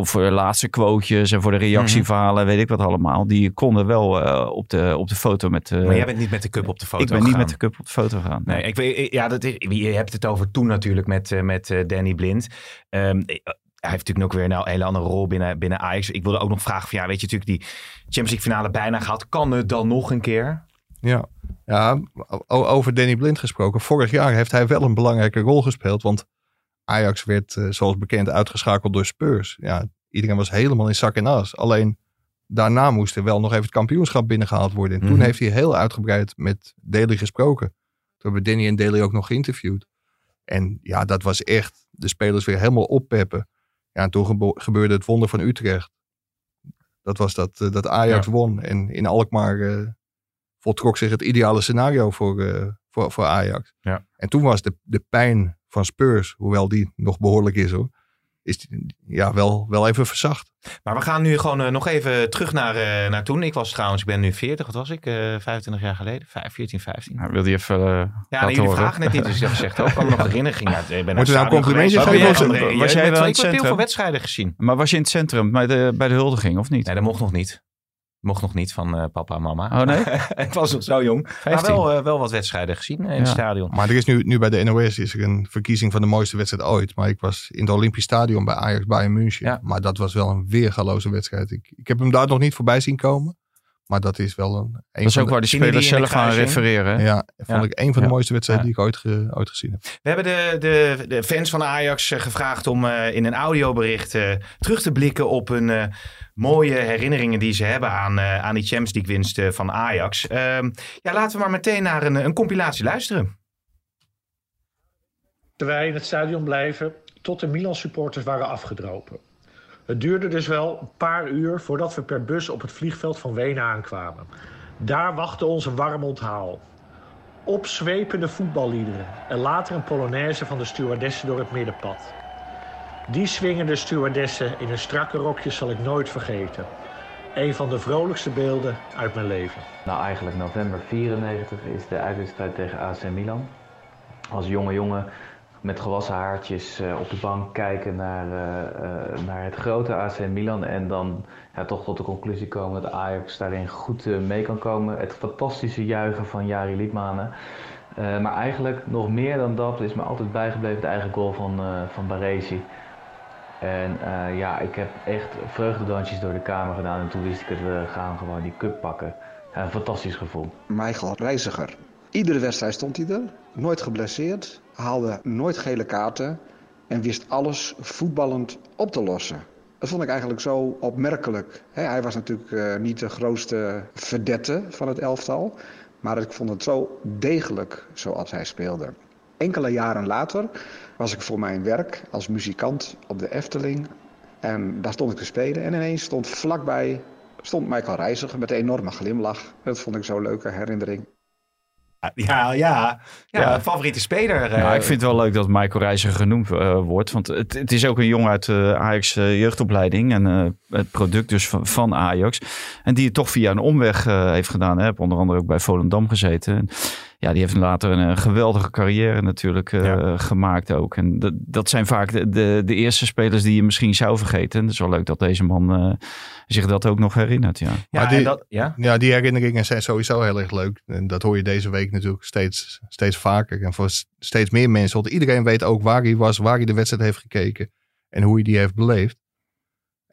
voor de laatste quotejes en voor de reactieverhalen, weet ik wat allemaal. Die konden wel op, de, op de foto met... maar jij bent niet met de cup op de foto ik ben niet met de cup op de foto gegaan. Nee, ik weet, ja, dat is, je hebt het over toen natuurlijk met, eh, met eh, Danny Blind. Ehm, hij heeft natuurlijk ook weer een hele andere rol binnen, binnen Ajax. Ik wilde ook nog vragen van, ja, weet je natuurlijk die Champions League finale bijna gehad. Kan het dan nog een keer? Ja. ja, over Danny Blind gesproken. Vorig jaar heeft hij wel een belangrijke rol gespeeld. Want Ajax werd, eh, zoals bekend, uitgeschakeld door Spurs. Ja, iedereen was helemaal in zak en as. Alleen daarna moest er wel nog even het kampioenschap binnengehaald worden. En toen Mhm. heeft hij heel uitgebreid met Daly gesproken. Toen hebben Danny en Daly ook nog geïnterviewd. En ja, dat was echt de spelers weer helemaal oppeppen. Ja, en toen gebeurde het wonder van Utrecht. Dat was dat, eh, dat Ajax won. En in Alkmaar eh, voltrok zich het ideale scenario voor, eh, voor, voor Ajax. Ja. En toen was de, de pijn van Spurs, hoewel die nog behoorlijk is hoor. Is die, ja, wel, wel even verzacht. Maar we gaan nu gewoon eh, nog even terug naar, eh, naar toen. Ik was trouwens, ik ben nu 40, wat was ik? Eh 25 jaar geleden? 5, 14, 15. Nou, wil je even Ja, nee, jullie vragen het niet, dus ik heb gezegd, oh, ik kan me nog herinneren. Ging uit, ik ben Moeten we nou complimentjes geven Was jij wel in Ik het heb heel veel centrum? wedstrijden gezien. Maar was je in het centrum bij de, bij de huldiging of niet? Nee, dat mocht nog niet. Mocht nog niet van eh, papa en mama. Oh nee? ik was nog zo jong. Maar 15. wel, eh, wel wat wedstrijden gezien eh, in Ja. het stadion. Maar er is nu, nu bij de NOS is er een verkiezing van de mooiste wedstrijd ooit. Maar ik was in het Olympisch Stadion bij Ajax Bayern München. Ja. Maar dat was wel een weergaloze wedstrijd. Ik, ik heb hem daar nog niet voorbij zien komen. Maar dat is wel een... een Dat is ook de- waar die spelers de zelf aan kruising? refereren. hè? Ja, vond Ja. ik een van de Ja. mooiste wedstrijden Ja. die ik ooit, ge- ooit gezien heb. We hebben de, de, de fans van Ajax eh, gevraagd om eh, in een audiobericht eh, terug te blikken op hun eh, mooie herinneringen die ze hebben aan, eh, aan die Champions League winst van Ajax. Ehm, ja, laten we maar meteen naar een, een compilatie luisteren. wij in het stadion blijven tot de Milan-supporters waren afgedropen. Het duurde dus wel een paar uur voordat we per bus op het vliegveld van Wenen aankwamen. Daar wachtte ons een warm onthaal. Opzwepende voetballiederen en later een polonaise van de stewardessen door het middenpad. Die swingende stewardessen in hun strakke rokjes zal ik nooit vergeten. Een van de vrolijkste beelden uit mijn leven. Nou, eigenlijk november 94 is de uitwedstrijd tegen AC Milan. Als jonge jongen met gewassen haartjes eh, op de bank kijken naar, eh, eh, naar het grote AC Milan. En dan ja, toch tot de conclusie komen dat Ajax daarin goed mee kan komen. Het fantastische juichen van Jari Liedmanen. Maar eigenlijk nog meer dan dat is me altijd bijgebleven de eigen goal van, van Baresi. En ja, ik heb echt vreugdedansjes door de kamer gedaan. En toen wist ik het, we gaan gewoon die cup pakken. Een fantastisch gevoel. Michael Reiziger. Iedere wedstrijd stond hij er, nooit geblesseerd, haalde nooit gele kaarten en wist alles voetballend op te lossen. Dat vond ik eigenlijk zo opmerkelijk. Hij was natuurlijk eh, niet de grootste verdette van het elftal, maar ik vond het zo degelijk zoals hij speelde. Enkele jaren later was ik voor mijn werk als muzikant op de Efteling en daar stond ik te spelen en ineens stond vlakbij stond Michael Reiziger met een enorme glimlach. Dat vond ik zo'n leuke herinnering. Ja, ja. ja, Ja. favoriete speler. eh, Nou, ik vind het wel leuk dat Michael Reiziger genoemd eh, wordt. Want het, het is ook een jongen uit de Ajax eh, jeugdopleiding. En eh, het product dus van, van Ajax. En die het toch via een omweg eh, heeft gedaan. Hè. Heb onder andere ook bij Volendam gezeten. En, ja, die heeft later een, eh, geweldige carrière natuurlijk eh, Ja. gemaakt ook. En dat, dat zijn vaak de, de, de eerste spelers die je misschien zou vergeten. En het is wel leuk dat deze man eh, zich dat ook nog herinnert. Ja. ja, die- dat, ja? Ja, die herinneringen zijn sowieso heel erg leuk. En dat hoor je deze week natuurlijk steeds, steeds vaker. En voor steeds meer mensen. Want iedereen weet ook waar hij was, waar hij de wedstrijd heeft gekeken. En hoe hij die heeft beleefd.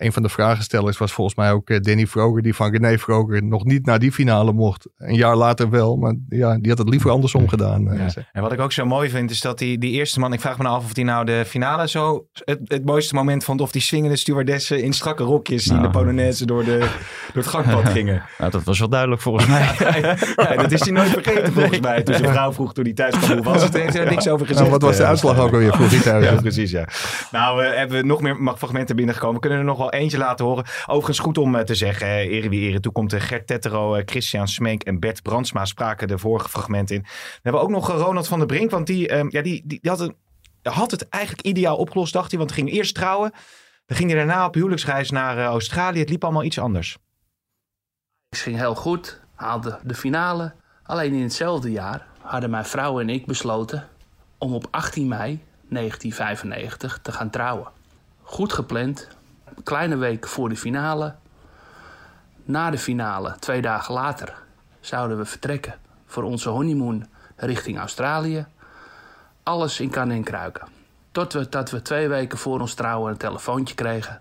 Een van de vragenstellers was volgens mij ook eh, Danny Vroger. Die van René Vroger nog niet naar die finale mocht. Een jaar later wel. Maar ja, die had het liever andersom gedaan. eh, Ja. En wat ik ook zo mooi vind, is dat die, die eerste man... Ik vraag me nou af of hij nou de finale zo... Het, het mooiste moment vond of die swingende stewardessen in strakke rokjes... die in de Nou. Polonaise door, de, door het gangpad gingen. Nou, dat was wel duidelijk volgens mij. Ja, dat is hij nooit vergeten volgens mij. Toen zijn vrouw vroeg toen hij thuis kwam, hoe was het? Heeft hij er niks over gezegd. Nou, wat was de uitslag ook alweer? Vroeg hij thuis. Ja, precies, ja. Nou, eh, hebben we nog meer fragmenten binnengekomen. We kunnen er nog wel eentje laten horen. Overigens goed om eh, te zeggen, ere wie ere toekomt. eh, Gert Tettero, eh, Christian Smeek en Bert Brandsma spraken de vorige fragmenten in. We hebben ook nog Ronald van der Brink, want die, eh, ja, die, die, had, een, had het eigenlijk ideaal opgelost, dacht hij. Want hij ging eerst trouwen. Dan ging hij daarna op huwelijksreis naar Australië. Het liep allemaal iets anders. Het ging heel goed, haalde de finale. Alleen in hetzelfde jaar hadden mijn vrouw en ik besloten om op 18 mei 1995 te gaan trouwen. Goed gepland, kleine week voor de finale. Na de finale, twee dagen later, zouden we vertrekken voor onze honeymoon richting Australië. Alles in kan en kruiken. Tot we, dat we twee weken voor ons trouwen een telefoontje kregen.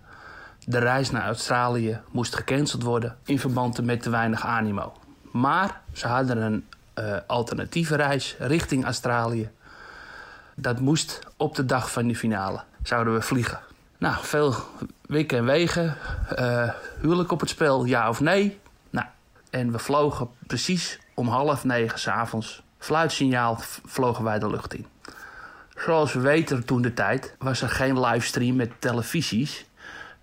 De reis naar Australië moest gecanceld worden in verband met te weinig animo. Maar ze hadden een eh, alternatieve reis richting Australië. Dat moest op de dag van de finale. Zouden we vliegen. Nou, veel wikken en wegen. eh, huwelijk op het spel, ja of nee? Nou, en we vlogen precies om half negen s'avonds. Fluitsignaal vlogen wij de lucht in. Zoals we weten toen de tijd was er geen livestream met televisies.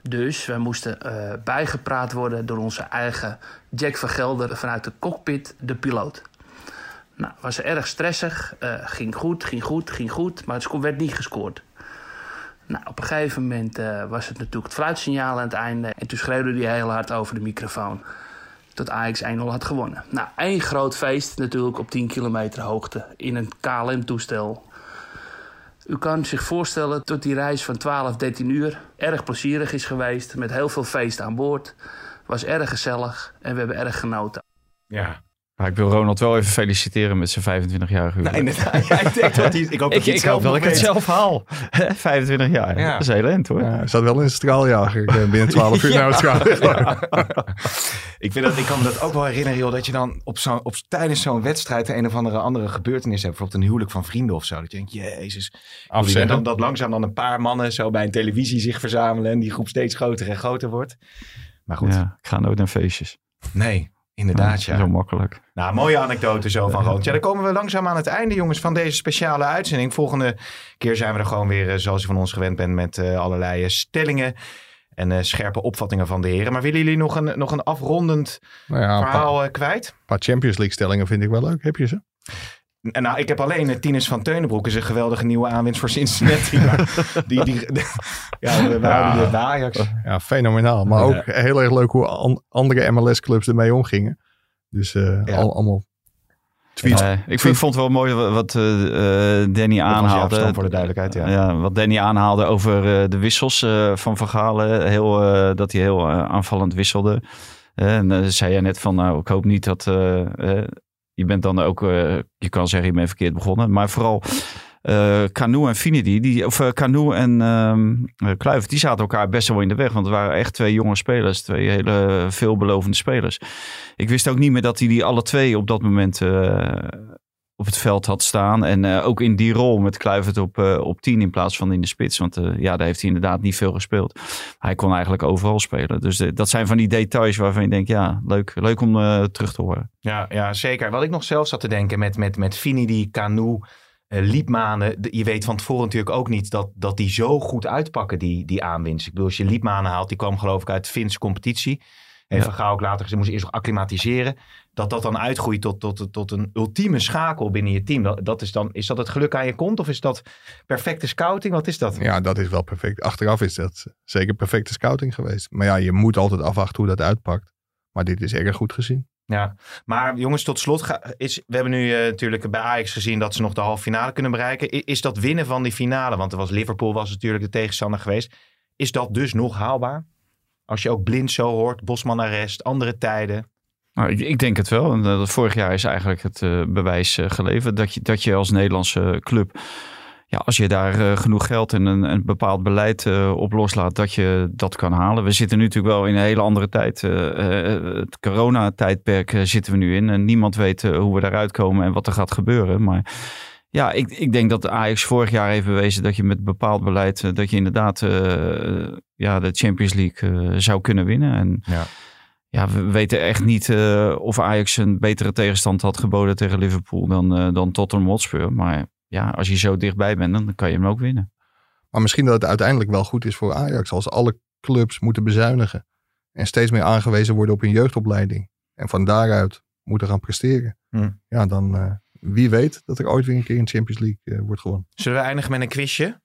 Dus wij moesten eh, bijgepraat worden door onze eigen Jack van Gelder vanuit de cockpit, de piloot. Nou, was erg stressig. eh, ging goed, ging goed, ging goed, maar het werd niet gescoord. Nou, op een gegeven moment eh, was het natuurlijk het fluitsignaal aan het einde. En toen schreeuwde hij heel hard over de microfoon. Dat Ajax 1-0 had gewonnen. Nou, één groot feest natuurlijk op 10 kilometer hoogte. In een KLM-toestel. U kan zich voorstellen dat die reis van 12, 13 uur erg plezierig is geweest. Met heel veel feest aan boord. Was erg gezellig en we hebben erg genoten. Ja. Maar ik wil Ronald wel even feliciteren met zijn 25-jarige huwelijk. Nee, inderdaad. Ja, ik, denk dat hij, ik hoop dat ik, ik het hoop zelf dat ik het zelf haal. 25 jaar. Ja. Dat is heel end hoor. Ja, hij zat wel in een straaljager eh, binnen 12 uur naar het straaljager. Ik, vind dat, ik kan me dat ook wel herinneren, joh, dat je dan op zo'n op, tijdens zo'n wedstrijd een of andere andere gebeurtenis hebt. Bijvoorbeeld een huwelijk van vrienden of zo. Dat je denkt, jezus. En dan, dat langzaam dan een paar mannen zo bij een televisie zich verzamelen. En die groep steeds groter en groter wordt. Maar goed, Ja, ik ga nooit naar feestjes. nee, inderdaad ja. Zo makkelijk. Nou, mooie anekdote zo van Roland. Ja, dan komen we langzaam aan het einde, jongens, van deze speciale uitzending. Volgende keer zijn we er gewoon weer, eh, zoals je van ons gewend bent, met eh, allerlei eh, stellingen en scherpe opvattingen van de heren. Maar willen jullie nog een, nog een afrondend Nou ja, een verhaal kwijt? paar Champions League stellingen vind ik wel leuk. Heb je ze? En nou, ik heb alleen uh, Tinus van Teunenbroek is een geweldige nieuwe aanwinst voor Cincinnati. Maar die, die, ja, we, die bij Ajax. Ja, fenomenaal. Maar ook heel erg leuk hoe an- andere MLS-clubs ermee omgingen. Dus eh, Ja. al, allemaal tweets. Eh, ik vind, vond het wel mooi wat eh, eh, Danny aanhaalde. afstand voor de duidelijkheid, ja. wat Danny aanhaalde over eh, de wissels eh, van Van Galen. Heel, eh, dat hij heel eh, aanvallend wisselde. Eh, en dan zei jij net van, nou, ik hoop niet dat... eh, eh, je bent dan ook, eh, je kan zeggen, je bent verkeerd begonnen. Maar vooral eh Canoe en Finidi, die, of eh, Canoe en ehm eh, Kluivert, die zaten elkaar best wel in de weg. Want het waren echt twee jonge spelers, twee hele veelbelovende spelers. Ik wist ook niet meer dat hij die alle twee op dat moment op het veld had staan. En eh, ook in die rol met Kluivert op, eh, op 10 in plaats van in de spits. Want eh, ja, daar heeft hij inderdaad niet veel gespeeld. Hij kon eigenlijk overal spelen. Dus dat zijn van die details waarvan je denkt, ja, leuk, leuk om terug te horen. Ja, ja, zeker. Wat ik nog zelf zat te denken met, met, met Finidi, Canoe, Liepmanen. Je weet van tevoren natuurlijk ook niet dat, dat die zo goed uitpakken, die, die aanwinst. Ik bedoel, als je Liepmanen haalt, die kwam geloof ik uit de Finse competitie. Heeft Ja. Gaal ook later gezegd, moest eerst nog acclimatiseren. Dat dat dan uitgroeit tot, tot, tot een ultieme schakel binnen je team. Dat, dat is, dan, is dat het geluk aan je kont of is dat perfecte scouting? Wat is dat? Ja, dat is wel perfect. Achteraf is dat zeker perfecte scouting geweest. Maar ja, je moet altijd afwachten hoe dat uitpakt. Maar dit is erg goed gezien. Ja, maar jongens, tot slot, ga- is, we hebben nu eh, natuurlijk bij Ajax gezien dat ze nog de halve finale kunnen bereiken. I- Is dat winnen van die finale, want er was Liverpool was natuurlijk de tegenstander geweest. Is dat dus nog haalbaar? Als je ook blind zo hoort, Bosman arrest, andere tijden. Nou, ik, denk het wel. En, eh, vorig jaar is eigenlijk het eh, bewijs eh, geleverd dat je, dat je als Nederlandse club, ja, als je daar genoeg geld en een, een bepaald beleid op loslaat, dat je dat kan halen. We zitten nu natuurlijk wel in een hele andere tijd. het coronatijdperk zitten we nu in. En niemand weet hoe we daaruit komen en wat er gaat gebeuren. Maar ja, ik, ik denk dat de Ajax vorig jaar heeft bewezen dat je met bepaald beleid, eh, dat je inderdaad eh, ja, de Champions League eh, zou kunnen winnen. En Ja. ja, we weten echt niet eh, of Ajax een betere tegenstand had geboden tegen Liverpool dan, eh, dan Tottenham Hotspur. Maar ja, als je zo dichtbij bent, dan kan je hem ook winnen. Maar misschien dat het uiteindelijk wel goed is voor Ajax. Als alle clubs moeten bezuinigen. En steeds meer aangewezen worden op hun jeugdopleiding. En van daaruit moeten gaan presteren. Hm. Ja, dan eh, wie weet dat er ooit weer een keer een Champions League eh, wordt gewonnen. Zullen we eindigen met een quizje?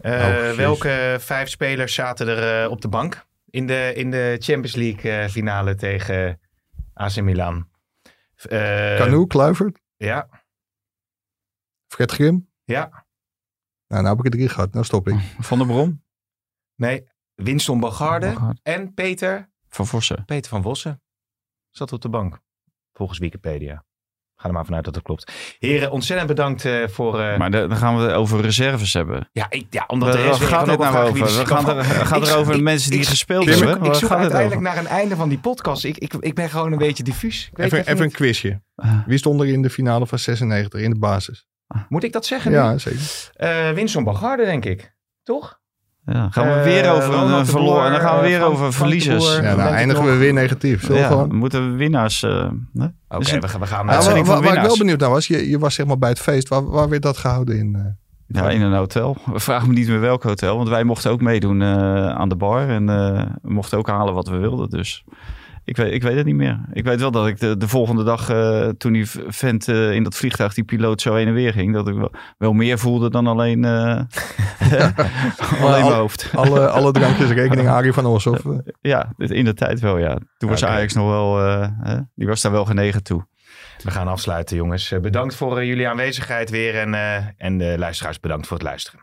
Eh, Oh, welke vijf spelers zaten er eh, op de bank in de, in de Champions League eh, finale tegen AC Milan? Uh, Canoe, Kluivert, Ja, Fred Grim. ja. Nou, nou heb ik het drie gehad. Nou stop ik. Van der Brom, Nee, Winston Bogarde. en Peter, Van Vossen. Peter van Vossen zat op de bank. Volgens Wikipedia. Ga er maar vanuit dat het klopt. Heren, ontzettend bedankt eh, voor... eh, Maar de- dan gaan we het over reserves hebben. ja, ik, ja, omdat de Waar rest... gaat ik ook nou over? We de- gaan er, gaat Ik- er over ik- mensen die ik- gespeeld Ik, hebben. ik Waar zoek het uiteindelijk over? naar een einde van die podcast. Ik, ik, ik ben gewoon een beetje diffuus. Ik weet Even, even even een quizje. Ah. Wie stond er in de finale van 96 in de basis? Moet ik dat zeggen nu? Ja, zeker. Eh, Winston Bogarde, denk ik. Toch? Ja, gaan we Eh, weer over Ronald een de verloren. En dan gaan we eh, weer Frank- over verliezers. Ja, denk nou eindigen we weer negatief. We Ja, gewoon... we moeten winnaars. eh, hè? Oké, Dus- we, gaan- we gaan... Ja, waar, waar- ik wel benieuwd naar was, je, je was zeg maar bij het feest. Waar, waar werd dat gehouden in? eh? Ja, in een hotel. Vraag me niet meer welk hotel. Want wij mochten ook meedoen eh, aan de bar. En eh, we mochten ook halen wat we wilden. Dus Ik weet, ik weet het niet meer. Ik weet wel dat ik de, de volgende dag, eh, toen die vent eh, in dat vliegtuig, die piloot zo heen en weer ging, dat ik wel, wel meer voelde dan alleen, eh, alleen mijn hoofd. Alle, alle drankjes rekening Arie van Os. Of, eh, Ja, dit- in de tijd wel, ja. Toen was. Ajax nog wel, eh, hè, die was daar wel genegen toe. We gaan afsluiten, jongens. Bedankt voor jullie aanwezigheid weer. En, eh, en de luisteraars, bedankt voor het luisteren.